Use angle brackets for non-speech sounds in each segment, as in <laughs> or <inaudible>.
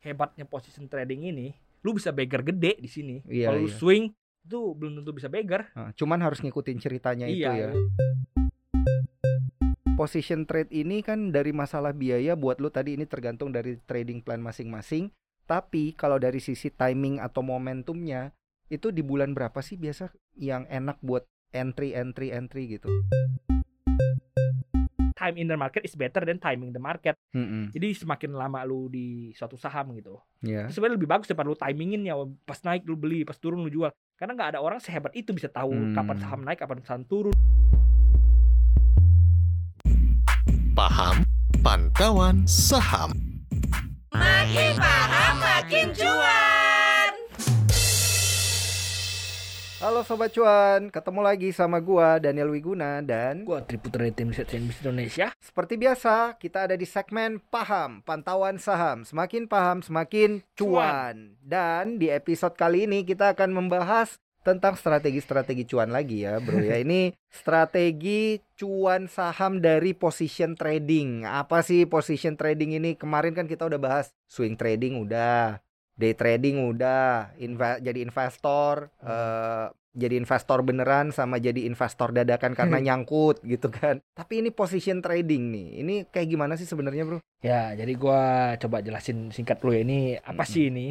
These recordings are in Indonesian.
hebatnya position trading ini, lu bisa beggar gede di sini. Iya, Kalau lu iya. swing itu belum tentu bisa beggar. Cuman harus ngikutin ceritanya itu Iya. ya. Position trade ini kan dari masalah biaya buat lu tadi ini tergantung dari trading plan masing-masing. Tapi kalau dari sisi timing atau momentumnya itu di bulan berapa sih biasa yang enak buat entry entry entry gitu? Time in the market is better than timing the market. Mm-mm. Jadi semakin lama lu di suatu saham gitu, itu sebenarnya lebih bagus daripada lu timingin ya. Pas naik lu beli, pas turun lu jual. Karena nggak ada orang sehebat itu bisa tahu Hmm. kapan saham naik, kapan saham turun. Paham Pantauan Saham. Makin paham makin cuan. Halo sobat cuan, ketemu lagi sama gua Daniel Wiguna dan Gua Triputra dari tim riset CNBC Indonesia. Seperti biasa, kita ada di segmen Paham, Pantauan Saham. Semakin paham, semakin cuan. Dan di episode kali ini kita akan membahas tentang strategi-strategi cuan lagi ya, bro ya. <laughs> Ini strategi cuan saham dari position trading. Apa sih position trading ini? Kemarin kan kita udah bahas swing trading udah, day trading udah, inva- jadi investor, eh, jadi investor beneran sama jadi investor dadakan karena <laughs> nyangkut gitu kan. Tapi ini position trading nih. Ini kayak gimana sih sebenarnya, Bro? Ya, jadi gua coba jelasin singkat dulu ya. Ini apa Mm-mm. sih ini?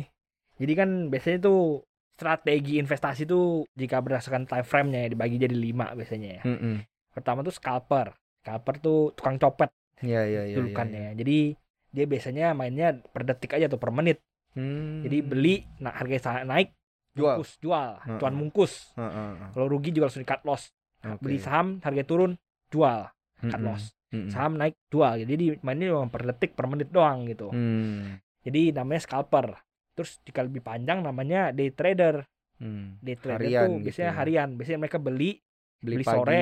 Jadi kan biasanya tuh strategi investasi tuh jika berdasarkan time frame-nya ya dibagi jadi lima biasanya ya. Mm-mm. Pertama tuh scalper. Scalper tuh tukang copet Iya, iya, iya. julukannya. Jadi dia biasanya mainnya per detik aja atau per menit. Hmm. Jadi beli, nah harga naik, Jual. mungkus, jual, Heeh. cuan mungkus. Heeh, Kalau rugi juga langsung di cut loss. oke. Beli saham, harga turun, jual, cut loss. Mm-mm. Saham naik, jual. Jadi mainnya cuma per detik, per menit doang gitu. Hmm. Jadi namanya scalper. Terus jika lebih panjang namanya day trader. Hmm. Day trader Harian tuh gitu biasanya ya. harian. Biasanya mereka beli Beli, Beli pagi. sore,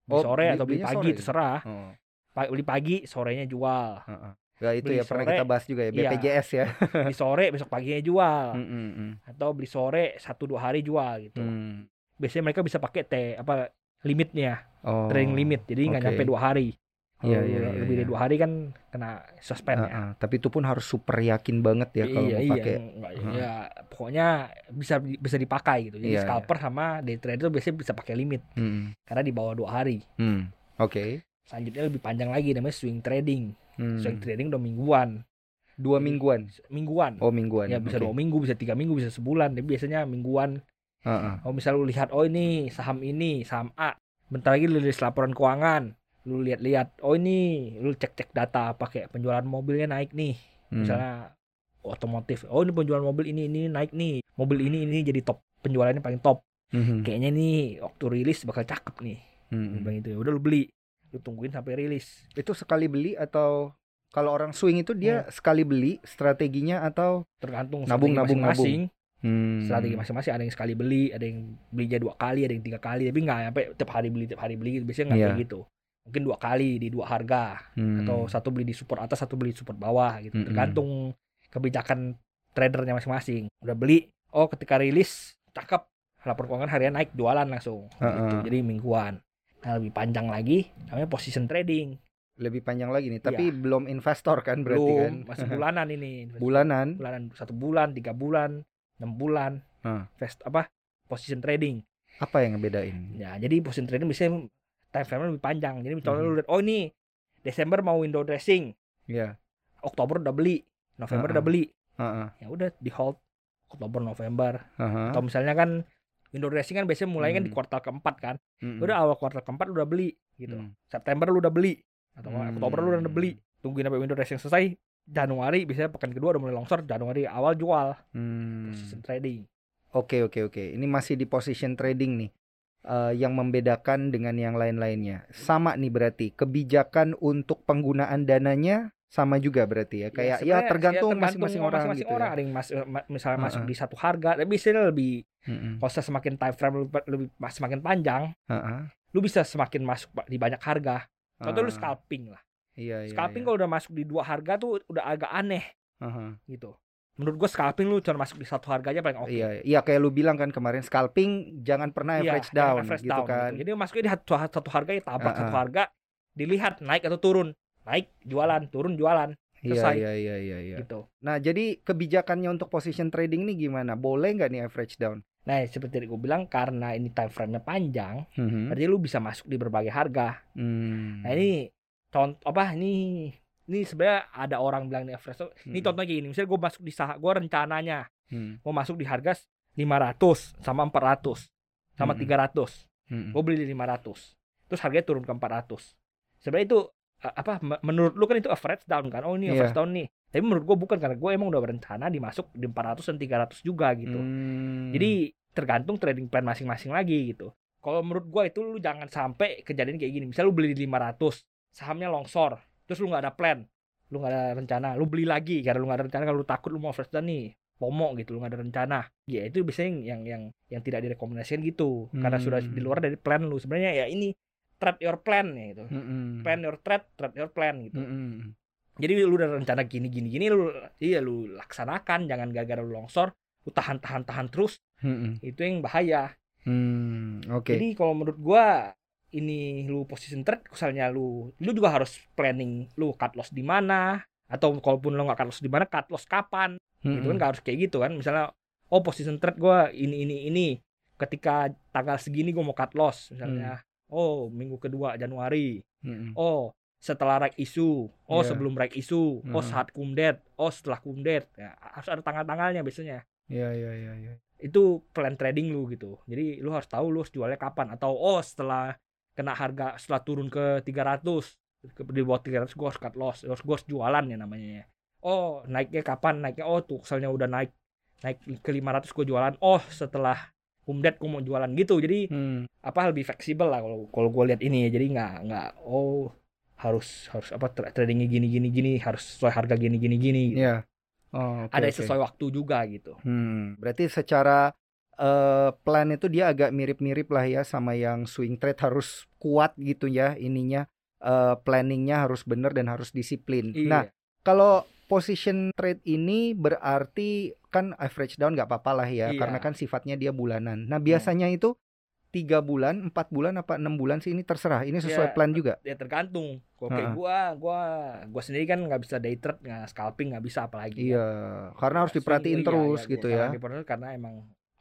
beli Oh, sore beli- atau beli pagi sore? terserah. Oh. Beli pagi, sorenya jual. heeh. Ya itu Beli ya pernah sore, kita bahas juga ya iya. BPJS ya. <laughs> Beli sore, besok paginya jual. Mm-mm. Atau beli sore, satu dua hari jual gitu. Hmm. Biasanya mereka bisa pakai T apa limitnya, Oh. trading limit. Jadi nggak oke. nyampe dua hari. Iya, Kalau iya, iya, lebih dari iya. dua hari kan kena suspend ya. Heeh, tapi itu pun harus super yakin banget ya kalau iya, mau iya, pakai. enggak, Heeh. ya pokoknya bisa bisa dipakai gitu. Jadi Iya, scalper sama day trader biasanya bisa pakai limit Hmm. karena di bawah dua hari. Hmm. Oke. Selanjutnya lebih panjang lagi namanya swing trading. Hmm. Swing trading udah mingguan. Dua mingguan. Mingguan. Oh mingguan. ya bisa Oke. dua minggu, bisa tiga minggu, bisa sebulan. Tapi biasanya mingguan. Heeh. Oh misal lu lihat, oh ini saham ini, saham A. Bentar lagi lu rilis laporan keuangan. Lu lihat-lihat, oh ini, lu cek-cek data pakai penjualan mobilnya naik nih. Hmm. Misalnya otomotif. Oh ini penjualan mobil ini ini naik nih. Mobil ini ini jadi top penjualannya paling top. Mhm. Kayaknya nih waktu rilis bakal cakep nih. Hmm. Bilang gitu ya. Udah lu beli. Lu tungguin sampai rilis. Itu sekali beli atau kalau orang swing itu dia sekali beli strateginya atau Tergantung Nabung, nabung, masing-masing. hmm. Strategi masing-masing ada yang sekali beli, ada yang belinya dua kali, ada yang tiga kali. Tapi nggak sampai tiap hari beli, tiap hari beli. gitu. Biasanya nggak Iya. kayak gitu. Mungkin dua kali di dua harga Hmm. atau satu beli di support atas, satu beli di support bawah gitu. Mm-mm. Tergantung kebijakan tradernya masing-masing. Udah beli, oh ketika rilis cakep, lapor keuangan harian naik jualan langsung. Gitu. Heeh. Jadi mingguan. Nah, lebih panjang lagi namanya position trading. lebih panjang lagi nih, tapi belum investor kan berarti Belum, kan? masih bulanan ini. <laughs> Bulanan. Bulanan satu bulan, tiga bulan, enam bulan. Hah. Invest apa? Position trading. Apa yang ngebedain? Ya, jadi position trading biasanya time frame lebih panjang. Jadi misalnya Mhm. lu lihat, oh ini Desember mau window dressing, Ya. Oktober udah beli, November udah Heeh. beli. Heeh. Ya udah di hold Oktober, November. Heeh. Atau misalnya kan window dressing kan biasanya mulai kan di Hmm. kuartal keempat kan. Mm-mm. Udah awal kuartal keempat udah beli gitu. Hmm. September lu udah beli atau Hmm. Oktober lu udah beli. Tungguin sampai window dressing selesai. Januari biasanya pekan kedua udah mulai longsor, Januari awal jual. Hmm. Position trading. Oke oke oke. Ini masih di position trading nih. Eh, yang membedakan dengan yang lain-lainnya. Sama nih berarti kebijakan untuk penggunaan dananya sama juga berarti ya. Kayak ya, sebenarnya tergantung ya masing-masing orang masing-masing gitu orang. ya. Ada yang mas- ma- misalnya masuk Heeh. di satu harga, tapi biasanya lebih kalau saya semakin time frame lebih, lebih semakin panjang, Heeh. lu bisa semakin masuk di banyak harga. Contoh lu Ah, scalping lah. Iya iya. Scalping iya. kalau udah masuk di dua harga tuh udah agak aneh Heeh. gitu. Menurut gua scalping lu cuma masuk di satu harga aja paling oke. Iya, iya kayak lu bilang kan kemarin scalping jangan pernah Iya, average jangan down average gitu down kan. Jadi masuknya di satu, satu harga ya tabrak Ah, satu ah. harga, dilihat naik atau turun. Naik jualan, turun jualan. Iya Selesai. iya iya iya iya. gitu. Nah, jadi kebijakannya untuk position trading ini gimana? Boleh nggak nih average down? Nah, seperti tadi gue bilang karena ini time frame-nya panjang, Mhm. berarti lu bisa masuk di berbagai harga. Hmm. Nah, ini contoh apa ini ini sebenarnya ada orang bilang nih average. Ini Hmm. contohnya gini, misalnya gue masuk di saham, gue rencananya Hmm. mau masuk di harga 500 sama 400 sama Hmm. 300. Hmm. Gue beli di 500. Terus harganya turun ke 400. Sebenarnya itu apa me- menurut lu kan itu average down kan? Oh, ini Iya. average down nih. Tapi menurut gue bukan karena gue emang udah berencana dimasuk di 400 dan 300 juga gitu. Hmm. Jadi tergantung trading plan masing-masing lagi gitu. Kalau menurut gua itu lu jangan sampai kejadian kayak gini. Misal lu beli di 500, sahamnya longsor, terus lu nggak ada plan, lu nggak ada rencana, lu beli lagi karena lu nggak ada rencana, kalau lu takut lu mau first down nih, FOMO gitu, lu nggak ada rencana. Ya itu biasanya yang yang yang tidak direkomendasikan gitu. Karena sudah Hmm. di luar dari plan lu. Sebenarnya ya ini trade your plan ya gitu. Mm-mm. Plan your trade, trade your plan gitu. Mm-mm. Jadi lu udah rencana gini gini gini lu iya lu laksanakan, jangan gara-gara lu longsor, lu tahan tahan tahan terus, Mm-mm. itu yang bahaya. Hmm, Oke. Jadi kalau menurut gua ini lu position trade misalnya lu lu juga harus planning lu cut loss di mana atau kalaupun lu nggak cut loss di mana cut loss kapan gitu kan Mm-mm. nggak harus kayak gitu kan misalnya oh position trade gua ini ini ini ketika tanggal segini gua mau cut loss misalnya oh minggu kedua Januari Mm-mm. oh setelah rek isu oh Iya. sebelum rek isu oh Mhm. saat kumdet oh setelah kumdet ya, harus ada tanggal-tanggalnya biasanya Iya iya iya iya. itu plan trading lu gitu. Jadi lu harus tahu lu harus jualnya kapan atau oh setelah kena harga setelah turun ke 300 ke di bawah 300 gua harus cut loss, harus gua harus jualan ya namanya. ya. Oh, naiknya kapan? Naiknya oh tuh misalnya udah naik naik ke 500 gua jualan. Oh, setelah Umdet gua mau jualan gitu. Jadi Hmm. apa lebih fleksibel lah kalau kalau gua lihat ini ya. Jadi nggak nggak oh harus harus apa tra- tradingnya gini gini gini harus sesuai harga gini gini gini. gitu. Iya. Oh, oke, Ada oke. sesuai waktu juga gitu. Hmm, berarti secara eh, plan itu dia agak mirip-mirip lah ya sama yang swing trade harus kuat gitu ya ininya eh, planningnya harus benar dan harus disiplin. Iya. Nah kalau position trade ini berarti kan average down nggak apa-apa lah ya Iya. karena kan sifatnya dia bulanan. Nah biasanya itu tiga bulan, empat bulan apa enam bulan sih ini terserah. Ini sesuai Iya. plan juga. ya tergantung kalau kayak gua gua gua sendiri kan nggak bisa day trade nggak scalping nggak bisa apalagi Iya, karena harus diperhatiin iya, terus iya, gitu ya. karena karena emang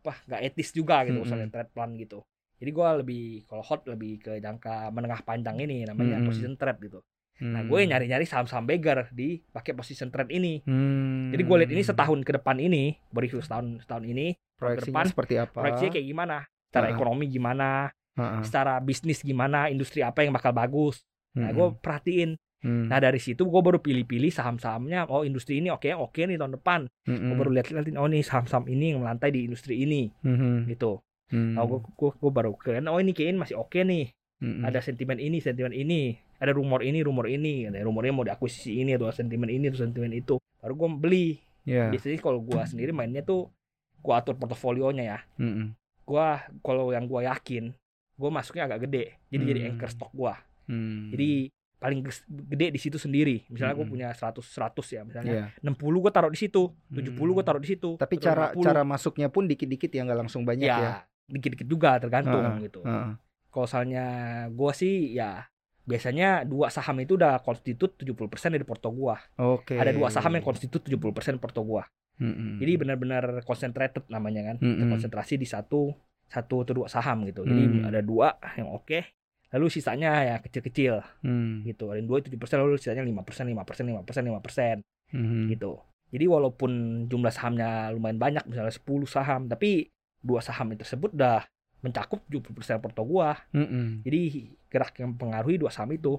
apa nggak etis juga gitu Mm-mm. misalnya trade plan gitu jadi gua lebih kalau hot lebih ke jangka menengah panjang ini namanya Mm-mm. position trade gitu nah Hmm. gue nyari-nyari saham-saham beggar di pakai position trade ini Hmm. jadi gue lihat ini setahun ke depan ini bereview setahun setahun ini proyeksinya depan, seperti apa? proyeksinya kayak gimana secara Heeh. ekonomi gimana Heeh. secara bisnis gimana industri apa yang bakal bagus nah gue Mm-mm. perhatiin Hmm. Nah dari situ gue baru pilih-pilih saham-sahamnya. Oh industri ini oke oke nih tahun depan. Gue Mm-mm. baru lihat-lihat oh nih saham-saham ini yang melantai di industri ini Mhm. gitu. Hmm. Nah gue gue baru keren. Oh ini kayaknya masih oke nih. Mm-mm. Ada sentimen ini sentimen ini. Ada rumor ini rumor ini. Ada rumornya mau diakuisisi ini atau sentimen ini atau sentimen itu. Baru gue beli. Ya. Biasanya kalau gue sendiri mainnya tuh gue atur portofolionya ya. Mm-mm. Gue kalau yang gue yakin gue masuknya agak gede. Jadi jadi Hmm. anchor stok gue. Hmm. Jadi paling gede di situ sendiri. Misalnya gue Mm-mm. punya 100 100 ya misalnya. Iya. 60 gue taruh di situ, 70 gue Hmm. taruh di situ. Tapi cara 50. cara masuknya pun dikit-dikit ya nggak langsung banyak ya. ya dikit-dikit juga tergantung Heeh, gitu. Heeh. Kalau misalnya gue sih ya biasanya dua saham itu udah konstitut 70% dari porto gua. Oke. Ada dua saham yang konstitut 70% porto gua. Mm-mm. Jadi benar-benar concentrated namanya kan. Mm-mm. Terkonsentrasi di satu satu atau dua saham gitu. Jadi Hmm. ada dua yang oke. Lalu sisanya ya kecil-kecil Hmm. gitu. Ada dua 7% lalu sisanya 5%, 5%, 5%, 5% Mhm. gitu. Jadi walaupun jumlah sahamnya lumayan banyak misalnya 10 saham tapi dua saham tersebut udah mencakup 70% porto gua. Mm-mm. Jadi gerak yang mempengaruhi dua saham itu.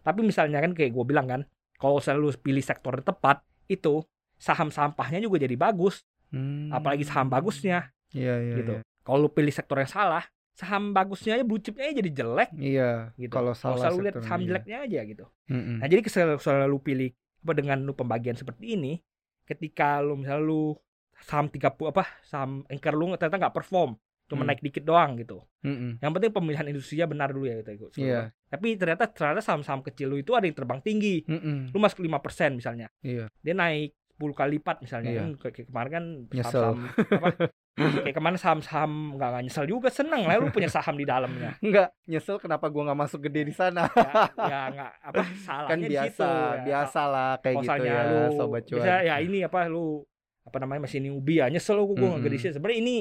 Tapi misalnya kan kayak gue bilang kan, kalau selalu pilih sektor yang tepat itu saham sampahnya juga jadi bagus, Hmm. apalagi saham bagusnya Iya iya. gitu. iya. Kalau lu pilih sektor yang salah, saham bagusnya aja blue chipnya aja jadi jelek Iya. gitu. Kalau salah selalu lihat saham iya. jeleknya aja gitu. Mm-mm. Nah jadi selalu, selalu pilih apa dengan lu pembagian seperti ini, ketika lu misalnya lu saham 30 apa saham anchor lu ternyata nggak perform, cuma Hmm. naik dikit doang gitu. Mm-mm. Yang penting pemilihan industrinya benar dulu ya gitu. Iya. Tapi ternyata ternyata saham-saham kecil lu itu ada yang terbang tinggi. Mm-mm. Lu masuk 5% misalnya. Iya. Dia naik 10 kali lipat misalnya Iya. kan kayak kayak kemarin kan saham-saham apa <laughs> kayak kemarin saham-saham nggak nggak nyesel juga seneng lah lu punya saham di dalamnya Enggak, nyesel kenapa gua nggak masuk gede di sana. ya, ya nggak apa <laughs> salahnya kan di biasa, situ ya. biasa lah kayak gitu ya, lu sobat cuan. bisa ya ini apa lu apa namanya masih newbie ya nyesel lu gue nggak Mm-mm. gede sih sebenarnya ini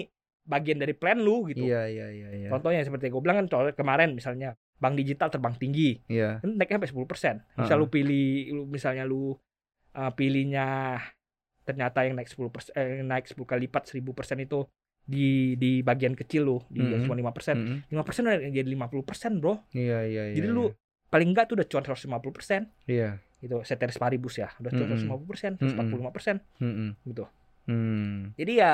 bagian dari plan lu gitu Iya, iya, iya, iya. contohnya seperti gue bilang kan contoh kemarin misalnya bank digital terbang tinggi Iya. kan naiknya sampai 10% misal Heeh. lu pilih lu misalnya lu uh, pilihnya ternyata yang naik 10% eh, yang naik 10 kali lipat 1000% itu di di bagian kecil lu di yang Mm-mm. cuma 5% Mm-mm. 5% udah jadi 50% bro Iya, iya, iya. jadi iya. lu paling enggak tuh udah cuan 150% Iya. gitu ceteris paribus ya udah cuan Mm-mm. 150% Mm-mm. 145% Mm-mm. gitu Hmm. jadi ya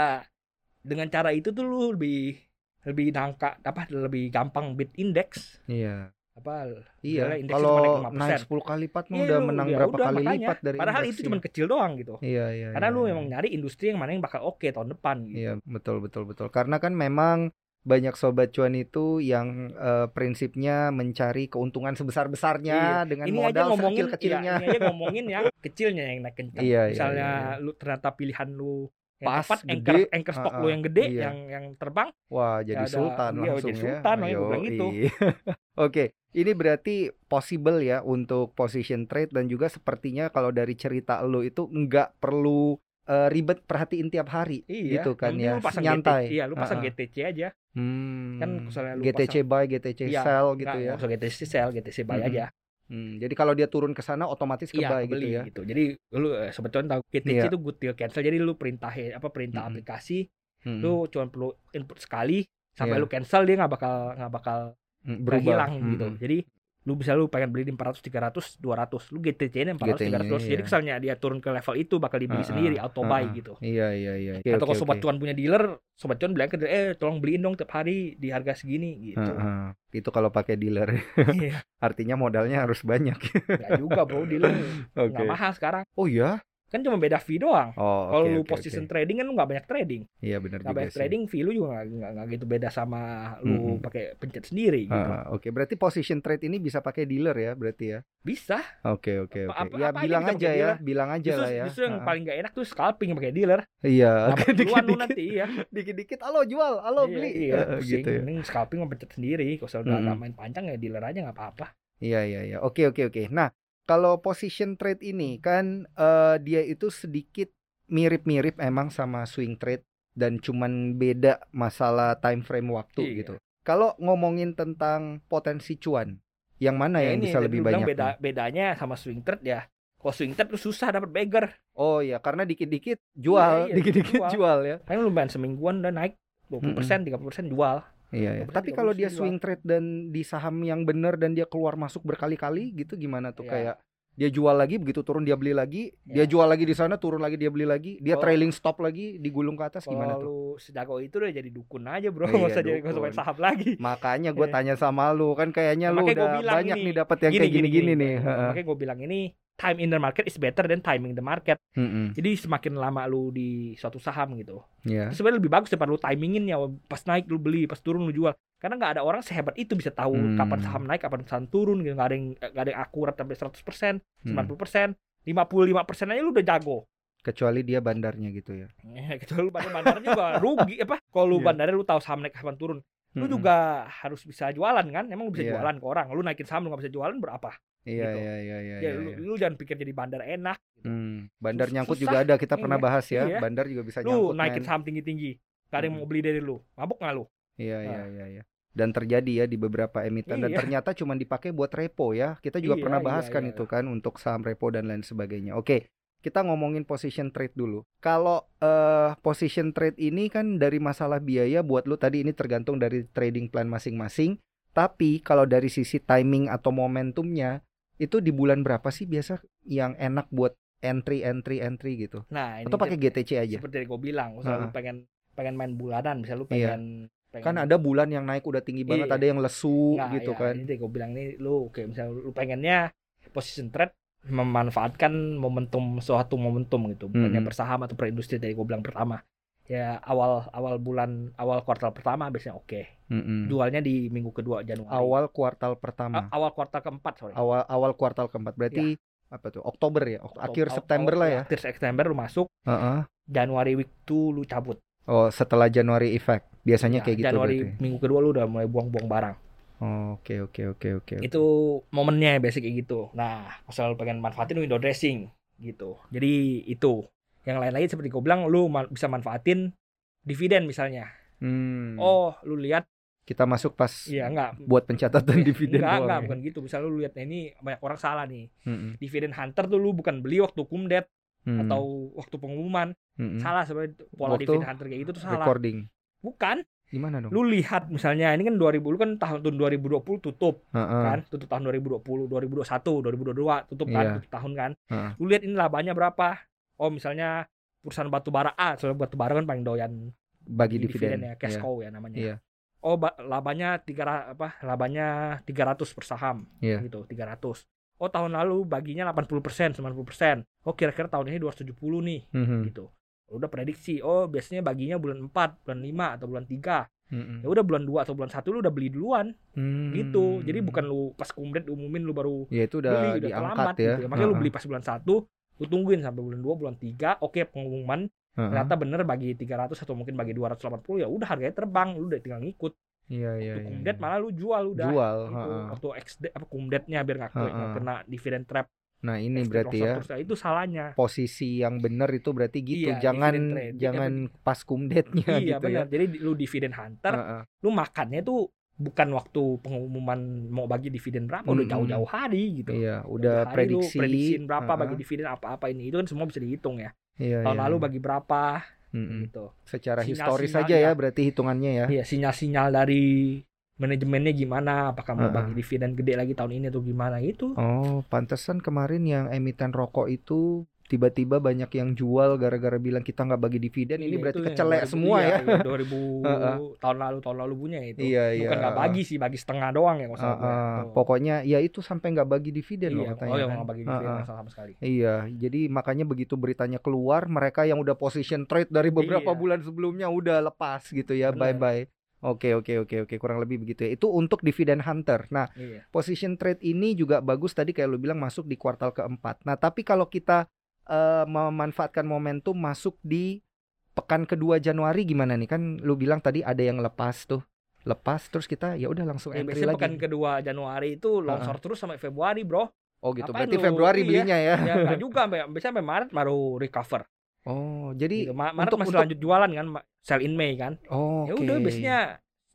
dengan cara itu tuh lu lebih lebih nangka apa lebih gampang beat indeks Iya. apa Iya, kalau naik naik 5%. 10 kali lipat Iya, udah lu- menang ya berapa udah, kali makanya. lipat dari padahal indeks, itu iya. cuma kecil doang gitu Iya, iya. karena iya, lu iya. emang nyari industri yang mana yang bakal oke tahun depan gitu Iya, betul betul betul. Karena kan memang banyak sobat cuan itu yang eh, prinsipnya mencari keuntungan sebesar-besarnya dengan ini aja modal ngomongin sekecil-kecilnya. ya, ini aja ngomongin yang kecilnya yang naik kencang Iya, iya, misalnya iya, lu ternyata pilihan lu yang Pas, tepat gede. anchor anchor stock lu Ah, ah, yang gede iya. yang yang terbang Wah, jadi ada- sultan iya, langsung jadi ya. sultan, gua bilang gitu. Yoi. <laughs> Oke, ini berarti possible ya untuk position trade dan juga sepertinya kalau dari cerita lo itu nggak perlu eh, ribet perhatiin tiap hari iya gitu kan ya, lu pasang nyantai. Iya lu pasang Ah, ah. GTC aja Hmm. Kan misalnya lu GTC buy, GTC Iya, sell gitu ya. nggak usah GTC sell GTC buy Mm-mm. aja Hmm, jadi kalau dia turun ke sana otomatis ke iya gitu ya. gitu jadi lu eh, cuan tahu GTC Iya. itu good deal cancel jadi lu perintahin apa perintah Mm-mm. aplikasi Hmm, lu cuma perlu input sekali sampai Iya. lu cancel dia nggak bakal nggak bakal hmm, berubah. hilang Hmm, gitu hmm. jadi lu bisa lu pengen beli di 400 300 200 lu GTC nya 400 GT-nya, 300 jadi iya. misalnya dia turun ke level itu bakal dibeli Ah, sendiri ah, auto buy ah. gitu Iya, iya, iya. Oke, atau kalau oke, sobat oke. cuan punya dealer sobat cuan bilang ke dealer eh tolong beliin dong tiap hari di harga segini gitu Heeh. Itu kalau pakai dealer. iya <laughs> Artinya modalnya harus banyak. nggak juga bro dealer <laughs> Oke. nggak mahal sekarang Oh iya? Kan cuma beda fee doang Oh, kalau oke, lu oke, position oke. trading kan lu nggak banyak trading Iya benar juga banyak sih. trading fee lu juga nggak gitu beda sama lu Mm-mm. pakai pencet sendiri gitu Ah, oke, berarti position trade ini bisa pakai dealer ya, berarti ya. bisa Oke, oke, oke. apa- Ya apa aja bilang aja ya, bilang aja justru, lah ya. justru yang Ah, paling nggak enak tuh scalping pakai dealer Iya, lu dikit-dikit, nanti ya <laughs> dikit-dikit, halo jual, halo Iya, beli, iya, gitu ya. mending scalping pencet sendiri kalau Mm-mm. nggak main panjang ya dealer aja nggak apa-apa Iya, iya, iya. Oke, oke, oke. Nah, kalau position trade ini kan eh, dia itu sedikit mirip-mirip emang sama swing trade dan cuman beda masalah time frame waktu Iya. gitu. Kalau ngomongin tentang potensi cuan, yang mana Ya yang ini bisa lebih banyak? beda nih? bedanya sama swing trade ya kalau swing trade tuh susah dapat beggar Oh iya, karena dikit-dikit jual, Iya, iya, dikit-dikit jual. jual ya. kan lu main semingguan udah naik 20% 30% jual Iya, iya. 20%, Tapi kalau dia 30% swing trade dan di saham yang benar dan dia keluar masuk berkali-kali gitu gimana tuh Iya. kayak dia jual lagi begitu turun dia beli lagi, dia Iya. jual lagi di sana turun lagi dia beli lagi, dia Kalau- trailing stop lagi digulung ke atas gimana tuh? lu sejago itu udah jadi dukun aja bro Iya, nggak usah jadi nggak usah main dukun. saham lagi Makanya gue Iya. tanya sama lu kan kayaknya Nah, lu udah banyak ini, nih dapat yang kayak gini-gini nih. Heeh. makanya gue bilang ini time in the market is better than timing the market Mm-mm. jadi semakin lama lu di suatu saham gitu Iya. itu sebenarnya lebih bagus daripada lu timingin ya pas naik lu beli pas turun lu jual karena nggak ada orang sehebat itu bisa tahu Hmm. kapan saham naik kapan saham turun gitu nggak ada yang nggak ada yang akurat sampai 100% Hmm. 90% 55% aja lu udah jago Kecuali dia bandarnya gitu ya. <laughs> kecuali lu bandar bandar juga rugi apa kalau lu Iya. bandarnya lu tahu saham naik kapan turun lu Mm-mm. juga harus bisa jualan kan emang lu bisa Iya. jualan ke orang lu naikin saham lu nggak bisa jualan berapa Iya gitu. iya iya iya. ya, iya, lu, iya. lu jangan pikir jadi bandar enak Hmm, Bandar Sus- nyangkut susah. juga ada kita pernah Iya, bahas ya. iya. Bandar juga bisa lu nyangkut. naikin men. saham tinggi tinggi gak ada yang Mm. mau beli dari lu mabuk nggak lu Iya iya Nah. iya iya. Dan terjadi ya di beberapa emiten dan Iya. ternyata cuma dipakai buat repo ya. Kita juga Iya, pernah iya, bahas kan iya. itu kan untuk saham repo dan lain sebagainya. Oke, kita ngomongin position trade dulu. Kalau eh position trade ini kan dari masalah biaya buat lu tadi ini tergantung dari trading plan masing-masing. Tapi kalau dari sisi timing atau momentumnya itu di bulan berapa sih biasa yang enak buat entry entry entry gitu? nah ini Atau pakai GTC aja? seperti yang gue bilang misalnya lu Heeh. pengen pengen main bulanan misalnya lu Iya. pengen, pengen Kan ada bulan yang naik udah tinggi banget, Iya. ada yang lesu Nggak, gitu ya, kan. ini gue bilang nih lu kayak misalnya lu pengennya position trade memanfaatkan momentum suatu momentum gitu bukannya Mm-mm. bersaham atau perindustri dari gue bilang pertama ya awal awal bulan awal kuartal pertama biasanya oke. Mm-mm. jualnya di minggu kedua Januari. Awal kuartal A- pertama. awal kuartal keempat sorry. Awal awal kuartal keempat. Berarti apa tuh? Oktober ya? Ok- Oktober- akhir September lah ya? Akhir September lu masuk. Heeh. Januari week 2 lu cabut. Oh setelah Januari effect. Biasanya Ya, kayak gitu Januari berarti. minggu kedua lu udah mulai buang-buang barang. Oke oke oke oke itu momennya basic kayak gitu. Nah asal pengen manfaatin window dressing gitu. Jadi itu yang lain lagi seperti gue bilang lu ma- bisa manfaatin dividen misalnya Hmm, oh lu lihat kita masuk pas iya enggak buat pencatatan dividen enggak, enggak, ya? bukan gitu. Misalnya lu lihat nah ini banyak orang salah nih. Mm-mm. Dividen hunter tuh lu bukan beli waktu kumdet Hmm, atau waktu pengumuman. mm-mm. Salah sebenarnya pola Waktu dividen hunter kayak gitu tuh salah. recording Bukan. gimana dong Lu lihat misalnya ini kan 2000 lu kan tahun tahun 2020 tutup Heeh. kan, tutup tahun 2020, 2021, 2022 tutup kan, Iya. tutup tahun kan. Heeh. Lu lihat ini labanya berapa? Oh, misalnya perusahaan batu bara A, soalnya batu bara kan paling doyan bagi di dividen ya, cash Iya. cow ya namanya. Iya. Oh, ba- labanya tiga apa? Labanya 300 per saham. Iya. Gitu, 300. Oh, tahun lalu baginya 80%, 90%. Oh, kira-kira tahun ini 270 nih, Mhm. gitu. Udah prediksi. Oh, biasanya baginya bulan 4, bulan 5 atau bulan 3. Mm-mm. Ya udah bulan 2 atau bulan 1 lu udah beli duluan Hmm. gitu. Jadi bukan lu pas kumdet umumin lu baru ya itu beli, udah udah diangkat terlambat ya gitu. ya. Makanya lu Heeh. beli pas bulan 1, lu tungguin sampai bulan 2, bulan 3. Oke, pengumuman Heeh. ternyata bener bagi 300 atau mungkin bagi 280 ya udah harganya terbang, lu udah tinggal ngikut. iya iya Waktu iya, kumdet iya. malah lu jual udah. jual Gitu. heeh. Waktu XD apa kumdetnya biar nggak Heeh. kena dividen trap. nah ini XD berarti ya terus. Itu salahnya. posisi yang bener itu berarti gitu Iya, jangan jangan pas kumdetnya iya gitu benar. ya Jadi lu dividen hunter, Heeh. lu makannya tuh bukan waktu pengumuman mau bagi dividen berapa, udah Mm-mm. jauh-jauh hari gitu. iya udah hari prediksi prediksiin berapa Heeh. bagi dividen apa-apa ini. Itu kan semua bisa dihitung ya. iya, Tahun iya, lalu iya. bagi berapa Mm-mm. gitu. secara historis saja ya berarti hitungannya ya Iya, sinyal-sinyal dari manajemennya gimana, apakah mau Heeh. bagi dividen gede lagi tahun ini atau gimana gitu. oh pantesan kemarin yang emiten rokok itu tiba-tiba banyak yang jual gara-gara bilang kita nggak bagi dividen ini Iya, berarti itu yang kecelek 2000 semua iya, ya iya, <laughs> 2000 Heeh. tahun lalu tahun lalu punya itu. Iya, iya. Bukan nggak bagi sih, bagi setengah doang ya salah gue. Heeh, Tuh. pokoknya ya itu sampai nggak bagi dividen loh iya, katanya oh ya kan. nggak bagi dividen nggak salah sama sekali. Iya, jadi makanya begitu beritanya keluar, mereka yang udah position trade dari beberapa Iya. bulan sebelumnya udah lepas gitu ya, bye Bener. bye. Oke oke oke oke kurang lebih begitu ya. Itu untuk dividen hunter. Nah, Iya. position trade ini juga bagus tadi kayak lu bilang masuk di kuartal keempat. Nah, tapi kalau kita eh, memanfaatkan momentum masuk di pekan kedua Januari gimana nih? Kan lu bilang tadi ada yang lepas tuh. Lepas terus kita ya udah langsung Ya, entry biasanya lagi. pekan kedua Januari itu longsor terus sampai Februari, Bro. Oh gitu. Ngapain Berarti lu? Februari Iya. belinya ya. Ya enggak <laughs> juga sampai biasanya sampai Maret baru recover. Oh, jadi Gitu. Ma- Maret untuk- masih untuk- lanjut jualan kan, sell in May kan. oh, Ya oke. udah biasanya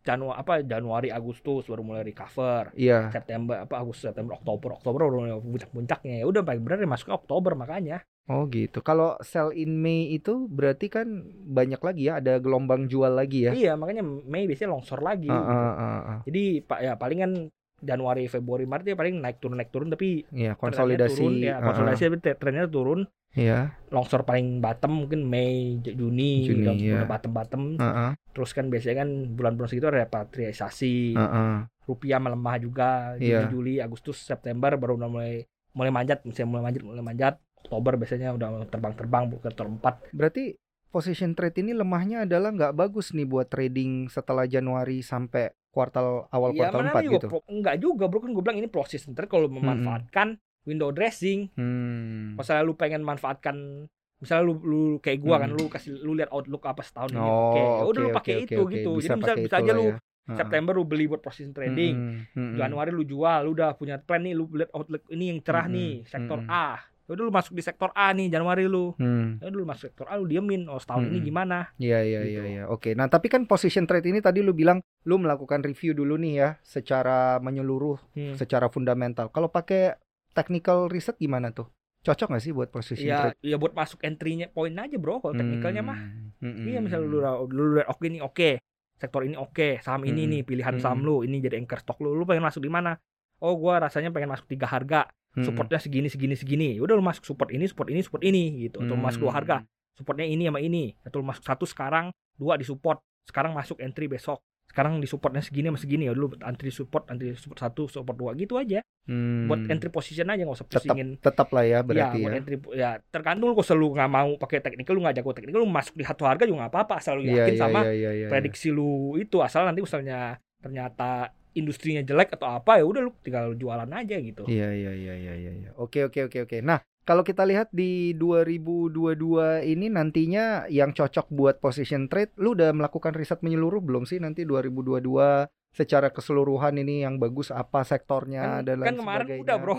Januari apa Januari Agustus baru mulai recover. Iya. September apa Agustus September Oktober Oktober baru mulai puncak-puncaknya. Ya udah paling benar ya masuk ke Oktober makanya. Oh gitu. Kalau sell in May itu berarti kan banyak lagi ya, ada gelombang jual lagi ya. Iya, makanya Mei biasanya longsor lagi. Gitu. ah, ah, ah. Jadi Pak ya palingan Januari, Februari, Maret ya paling naik turun naik turun tapi Iya, trennya konsolidasi. turun, ya, konsolidasi tapi tre- trennya turun. Iya. Longsor paling bottom mungkin Mei, Juni, Juni, udah, iya. udah bottom-bottom. ah, ah, Terus kan biasanya kan bulan-bulan segitu ada repatriasi, ah, ah. rupiah melemah juga. Juni, Iya. Juli, Agustus, September baru mulai mulai manjat, misalnya mulai manjat, mulai manjat. Oktober biasanya udah terbang-terbang ke terempat. Berarti position trade ini lemahnya adalah nggak bagus nih buat trading setelah Januari sampai kuartal awal Ya, kuartal mana 4 juga gitu. pro- enggak juga, bro kan gue bilang ini proses ntar kalau memanfaatkan window dressing. Hmm. Misalnya lu pengen manfaatkan misalnya lu, lu kayak gua kan Hmm. lu kasih lu lihat outlook apa setahun ini Oh, oke ya udah lu pakai oke, itu oke. gitu Bisa jadi bisa bisa aja lu ya. September lu beli buat position trading Hmm, hmm, hmm. Januari lu jual lu udah punya plan nih lu lihat outlook ini yang cerah Mm-mm, nih sektor mm-mm. A udah lu masuk di sektor A nih Januari lu Hmm. ya udah lu masuk sektor A lu diemin oh setahun ini Mm-mm. gimana Iya iya Gitu. iya iya. Oke. Nah, tapi kan position trade ini tadi lu bilang lu melakukan review dulu nih ya secara menyeluruh, Hmm. secara fundamental. Kalau pakai technical research gimana tuh? Cocok nggak sih buat position ya trade? ya buat masuk entry-nya poin aja bro kalau teknikalnya mah Hmm, iya hmm, misalnya hmm. lu lu lu oke ini oke sektor ini oke saham ini Mm-mm. nih pilihan Mm-mm. saham lu ini jadi anchor stock lu lu pengen masuk di mana oh gua rasanya pengen masuk tiga harga. Hmm, supportnya segini segini segini. Ya udah lu masuk support ini support ini support ini gitu. Atau lu masuk dua Hmm. harga supportnya ini sama ini. Atau lu masuk satu sekarang dua di support. Sekarang masuk entry besok. Sekarang di supportnya segini sama segini. Ya dulu entry support entry support satu support dua. Gitu aja. Hmm. buat entry position aja nggak usah tetap pusingin. tetap lah ya ya berarti buat ya. entry ya tergantung lu kalau selalu nggak mau pakai teknikal lu nggak jago teknikal lu masuk di satu harga juga nggak apa-apa asal lu Iya yakin iya sama iya iya iya. prediksi lu itu. Asal nanti misalnya ternyata industrinya jelek atau apa ya udah lu tinggal jualan aja gitu. Iya iya iya iya iya. iya. Oke oke oke oke. Nah, kalau kita lihat di 2022 ini nantinya yang cocok buat position trade, lu udah melakukan riset menyeluruh belum sih nanti 2022 secara keseluruhan ini yang bagus apa sektornya Kan, dan lain kan kemarin sebagainya. udah bro.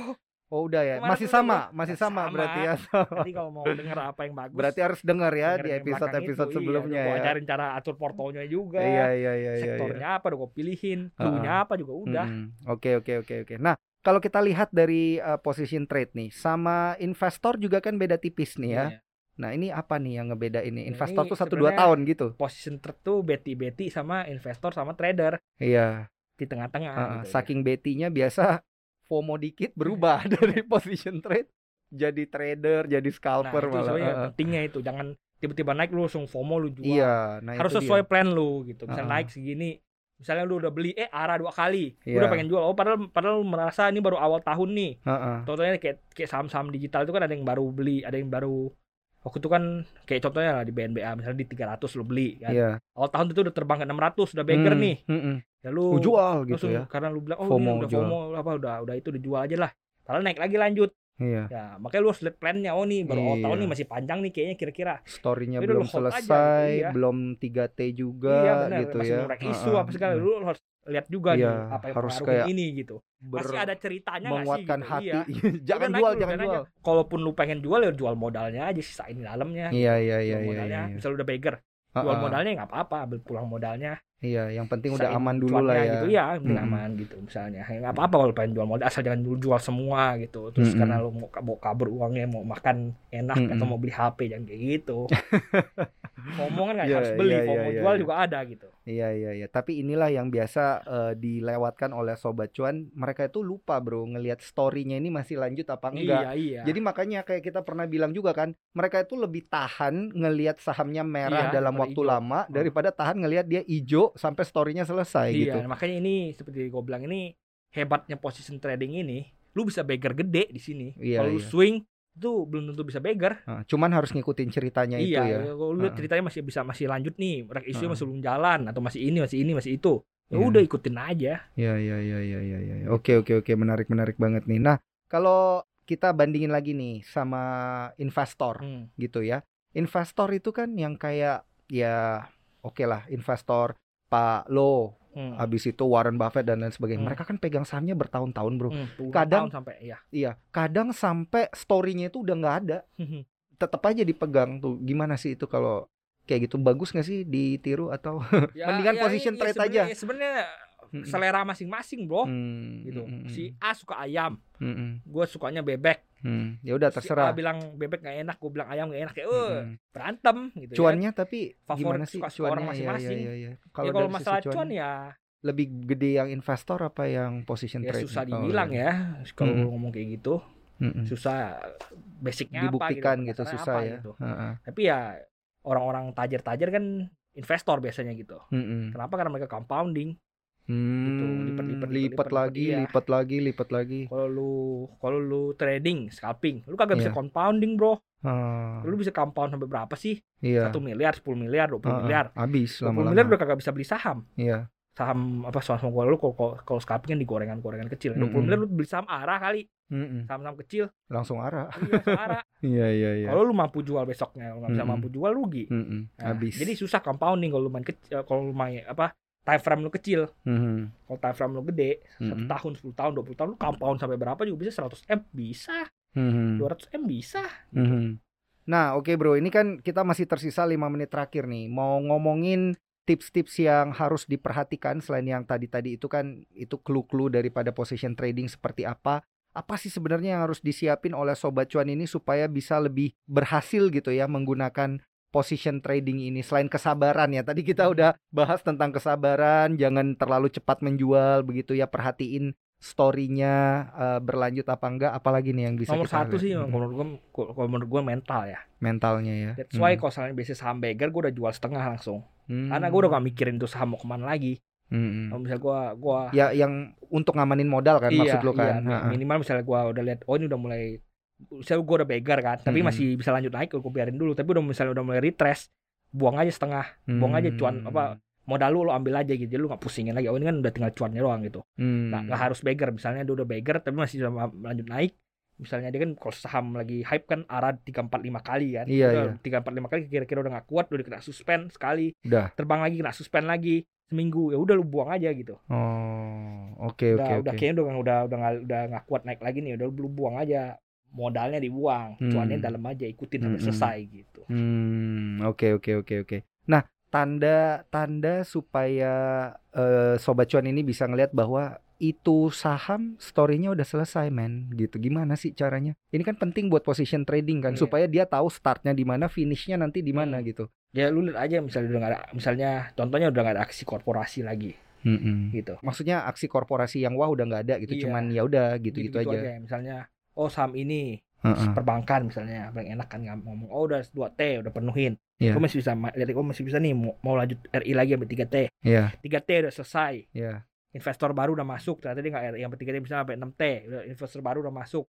Oh udah ya. Kemarin Masih udah, sama, masih Ya, sama, sama. berarti ya. Nanti kalau mau denger apa yang bagus. berarti harus dengar ya di yang belakang episode-episode itu, sebelumnya iya. Ya. ajarin cara atur portonya juga. Iya iya iya iya. sektornya iya. apa udah gue pilihin, clue-nya apa juga udah. Mm-mm. Oke oke oke oke. Nah, kalau kita lihat dari uh, position trade nih sama investor juga kan beda tipis nih ya. Iya. Nah, ini apa nih yang ngebeda ini? Nah, Investor ini tuh satu dua tahun gitu. Position trade tuh beti-beti sama investor sama trader Iya. di tengah-tengah. Uh, gitu ya. saking betinya biasa FOMO dikit berubah <laughs> dari position trade jadi trader, jadi nah, scalper itu malah. Uh, uh. pentingnya itu jangan tiba-tiba naik lu langsung FOMO lu jual. Iya, nah Harus sesuai dia. plan lu gitu. Misal Ha-ha. naik segini, misalnya lu udah beli eh arah dua kali, lu Iya. udah pengen jual. Oh padahal padahal lu merasa ini baru awal tahun nih. Heeh. Contohnya kayak kayak saham-saham digital itu kan ada yang baru beli, ada yang baru waktu itu kan kayak contohnya lah di BNBA misalnya di 300 lu beli kan. Iya. Awal tahun itu udah terbang ke 600 udah beggar Hmm, nih. mm-mm. Ya lu Oh, jual gitu langsung ya. karena lu bilang oh FOMO, ini udah jual. FOMO apa udah udah itu dijual aja lah. Padahal naik lagi lanjut. Iya. Ya, makanya lu harus lihat plannya. Oh nih baru awal tahun Iya. nih masih panjang nih kayaknya kira-kira. Story-nya Jadi belum lu hold aja gitu, selesai, iya. belum 3T juga iya benar, gitu masih ya. ngorek isu Heeh. apa segala. Lu harus lihat juga Iya, nih apa yang harus kayak ini gitu. Masih ada ceritanya sih menguatkan gitu. hati. Iya. <laughs> jangan Udah jual, jangan jual. aja. Kalaupun lu pengen jual ya jual modalnya aja sisain dalamnya. Iya iya iya jual iya. modalnya. iya. Misal udah beggar, jual Heeh. modalnya nggak apa-apa, ambil pulang modalnya. Iya, yang penting udah aman dulu lah ya. Gitu ya, penting Mm-mm. aman gitu misalnya. Ya, nggak apa-apa kalau pengen jual modal asal jangan jual, jual semua gitu. Terus Mm-mm. karena lu mau, mau kabur uangnya, mau makan enak Mm-mm. atau mau beli HP jangan kayak gitu. <laughs> FOMO kan nggak Iya, harus beli, iya, FOMO iya, iya, jual iya. juga ada gitu. Iya iya iya. Tapi inilah yang biasa eh, dilewatkan oleh sobat cuan. Mereka itu lupa bro ngelihat story-nya ini masih lanjut apa enggak. Iya, iya. Jadi makanya kayak kita pernah bilang juga kan, mereka itu lebih tahan ngelihat sahamnya merah Iya, dalam waktu hijau. lama daripada tahan ngelihat dia hijau sampai story-nya selesai gitu. Iya, makanya ini seperti gue bilang ini hebatnya position trading ini, lu bisa beggar gede di sini. Iya, Kalau lu iya. swing itu belum tentu bisa beggar. Cuman harus ngikutin ceritanya itu iya, ya. kalau lu ceritanya masih bisa masih lanjut nih, rek isu masih belum jalan atau masih ini, masih ini, masih itu. Ya Iya. udah ikutin aja. Iya iya iya iya iya iya. Oke oke oke menarik menarik banget nih. Nah, kalau kita bandingin lagi nih sama investor Hmm. gitu ya. Investor itu kan yang kayak ya oke lah investor Pak Lo, Hmm. habis itu Warren Buffett dan lain sebagainya. Hmm. Mereka kan pegang sahamnya bertahun-tahun, Bro. Hmm, Kadang- tahun sampai ya. Iya, kadang sampai story-nya itu udah nggak ada. Tetap aja dipegang tuh. Gimana sih itu kalau kayak gitu bagus nggak sih ditiru atau Ya, <laughs> Mendingan ya, position ya trade aja. ya Sebenarnya Mm-mm. selera masing-masing, Bro. Hmm, Gitu. mm, mm, Si A suka ayam, mm, gue sukanya bebek. mm, mm. Ya udah Si A terserah. bilang bebek nggak enak, gue bilang ayam nggak enak. Kayak, Mm, eh mm. berantem gitu. ya. Cuannya tapi Favorit gimana sih suka-suka orang cuannya? Iya, masing-masing. iya, iya, iya. Ya, kalau sisi masalah cuan cuan, ya lebih gede yang investor apa yang position ya trade? susah? Oh, dibilang iya. ya kalau Mm-mm. ngomong kayak gitu Mm-mm. susah basicnya Dibuktikan apa gitu dasarnya susah apa ya. gitu. Heeh. tapi ya orang-orang tajir-tajir kan investor biasanya gitu Mm-mm. kenapa karena mereka compounding Hmm, Gitu, lipat, lipat, lipat, lagi, iya. lipat lagi, lipat lagi. kalau lu kalau lu trading scalping lu kagak bisa Iya. compounding bro Ah, lu bisa compound sampai berapa sih iya. satu miliar 10 miliar 20 Ah, ah. miliar Habis 20 lama-lama. miliar udah kagak bisa beli saham Iya. saham apa saham saham lu kalau kalau- scalping kan di gorengan-gorengan kecil 20 Mm-mm. miliar lu beli saham arah kali Mm-mm. saham-saham kecil Langsung arah. iya arah <laughs> Iya, iya, iya. Kalau lu mampu jual besoknya, lu nggak bisa Mm-mm. mampu jual rugi. Mm-mm. Nah, Habis. Jadi susah compounding kalau lu main kecil, kalau lu main apa time frame lu kecil. Mhm. Kalau time frame lu gede, satu Mm-mm. tahun, 10 tahun, 20 tahun lu compound sampai berapa juga bisa 100 M bisa, Mhm. 200 M bisa. Mhm. Nah, oke bro, ini kan kita masih tersisa 5 menit terakhir nih. Mau ngomongin tips-tips yang harus diperhatikan selain yang tadi-tadi itu kan itu clue-clue daripada position trading seperti apa. Apa sih sebenarnya yang harus disiapin oleh sobat cuan ini supaya bisa lebih berhasil gitu ya menggunakan position trading ini selain kesabaran ya. Tadi kita udah bahas tentang kesabaran, jangan terlalu cepat menjual begitu ya, perhatiin story-nya eh, berlanjut apa enggak, apalagi nih yang bisa Nomor kita satu sih, kalau menurut gua, kalau menurut gua mental ya. mentalnya ya. That's why Hmm. kalau misalnya biasa saham beggar, gua udah jual setengah langsung. Hmm. Karena gua udah gak mikirin tuh saham mau ke mana lagi. Hmm. Kalau misalnya gua, gua Ya yang untuk ngamanin modal kan maksud lo kan. iya, Ha-ha. minimal misalnya gua udah lihat, oh ini udah mulai misalnya gua udah beggar kan, tapi Mm-mm. masih bisa lanjut naik, gua biarin dulu. Tapi udah misalnya udah mulai retrace, buang aja setengah. buang aja cuan, Hmm. apa, modal lu lo ambil aja gitu Jadi lu nggak pusingin lagi oh ini kan udah tinggal cuannya doang gitu Hmm. nggak nggak harus beggar misalnya dia udah beggar tapi masih bisa lanjut naik misalnya dia kan kalau saham lagi hype kan arah tiga empat lima kali kan Iya, iya. tiga empat lima kali kira-kira udah nggak kuat udah kena suspend sekali Udah. terbang lagi kena suspend lagi seminggu ya udah lu buang aja gitu Oh, oke udah oke udah oke. kayaknya udah udah udah nggak udah nggak kuat naik lagi nih udah lu buang aja modalnya dibuang Hmm. cuannya dalam aja ikutin sampai Hmm, hmm. selesai gitu Hmm, oke oke oke oke. Nah, tanda tanda supaya eh, sobat cuan ini bisa ngelihat bahwa itu saham story-nya udah selesai men gitu gimana sih caranya ini kan penting buat position trading kan Iya. supaya dia tahu startnya di mana finishnya nanti di mana Hmm. gitu ya lu lihat aja misalnya udah ada misalnya contohnya udah nggak ada aksi korporasi lagi Mm-mm. gitu maksudnya aksi korporasi yang wah udah nggak ada gitu Iya. cuman ya udah gitu-gitu Gitu-gitu aja misalnya oh saham ini Heeh. perbankan misalnya paling enak kan ngomong oh udah 2 T udah penuhin Iya. gue masih bisa lihat gue masih bisa nih mau, mau lanjut RI lagi sampai 3 T Iya. 3 T udah selesai Iya. investor baru udah masuk ternyata dia nggak RI yang 3 T bisa sampai 6 T udah investor baru udah masuk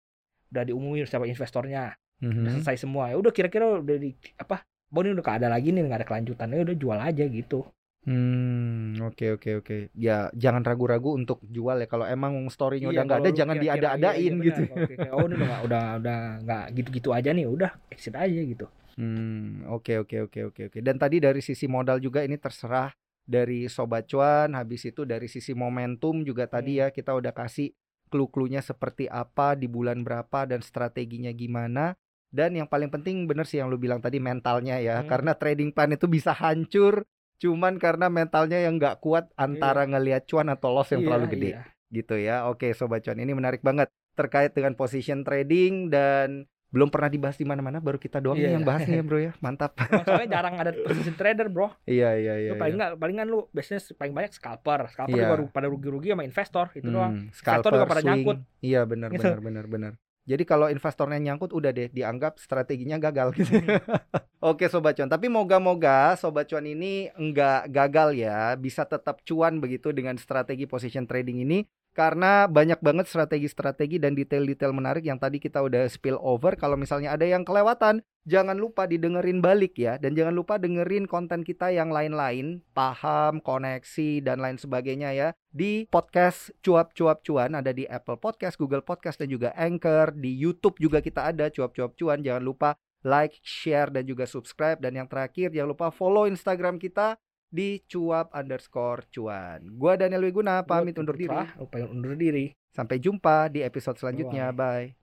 udah diumumin siapa investornya udah Mhm. selesai semua ya udah kira-kira udah di apa Bon ini udah gak ada lagi nih nggak ada kelanjutannya udah jual aja gitu Hmm, oke oke oke. Ya jangan ragu-ragu untuk jual ya. Kalau emang story-nya udah Iya, nggak kalau ada, jangan diada-adain iya, iya, gitu. benar. Kalau kayak, oh ini udah nggak udah udah nggak gitu-gitu aja nih udah exit aja gitu Hmm, oke oke oke oke oke. Dan tadi dari sisi modal juga ini terserah dari sobat cuan, habis itu dari sisi momentum juga tadi Hmm. ya kita udah kasih clue-cluenya seperti apa di bulan berapa dan strateginya gimana. Dan yang paling penting bener sih yang lu bilang tadi mentalnya ya, Hmm. karena trading plan itu bisa hancur cuman karena mentalnya yang nggak kuat antara ngelihat cuan atau loss yang Iya, terlalu gede iya. gitu ya. Oke, sobat cuan, ini menarik banget terkait dengan position trading dan belum pernah dibahas di mana-mana, baru kita doang nih Iya. yang bahas nih ya, Bro ya. <laughs> Mantap. Soalnya <laughs> jarang ada position trader bro iya, iya, iya. paling iya. nggak palingan lu biasanya paling banyak scalper scalper Iya. juga pada rugi-rugi sama investor itu doang Hmm, Investor juga pada swing. nyangkut. Iya, benar Gitu. benar benar benar. Jadi kalau investornya nyangkut udah deh dianggap strateginya gagal gitu. <laughs> Oke sobat cuan, tapi moga-moga sobat cuan ini enggak gagal ya, bisa tetap cuan begitu dengan strategi position trading ini karena banyak banget strategi-strategi dan detail-detail menarik yang tadi kita udah spill over. Kalau misalnya ada yang kelewatan, jangan lupa didengerin balik ya. Dan jangan lupa dengerin konten kita yang lain-lain, paham, koneksi dan lain sebagainya ya. Di podcast cuap-cuap cuan. Ada di Apple Podcast, Google Podcast dan juga Anchor, di YouTube juga kita ada cuap-cuap cuan. Jangan lupa like, share dan juga subscribe. Dan yang terakhir jangan lupa follow Instagram kita di cuap underscore cuan. Gua Daniel Wiguna pamit undur diri. Lupa undur diri Sampai jumpa di episode selanjutnya. Bye.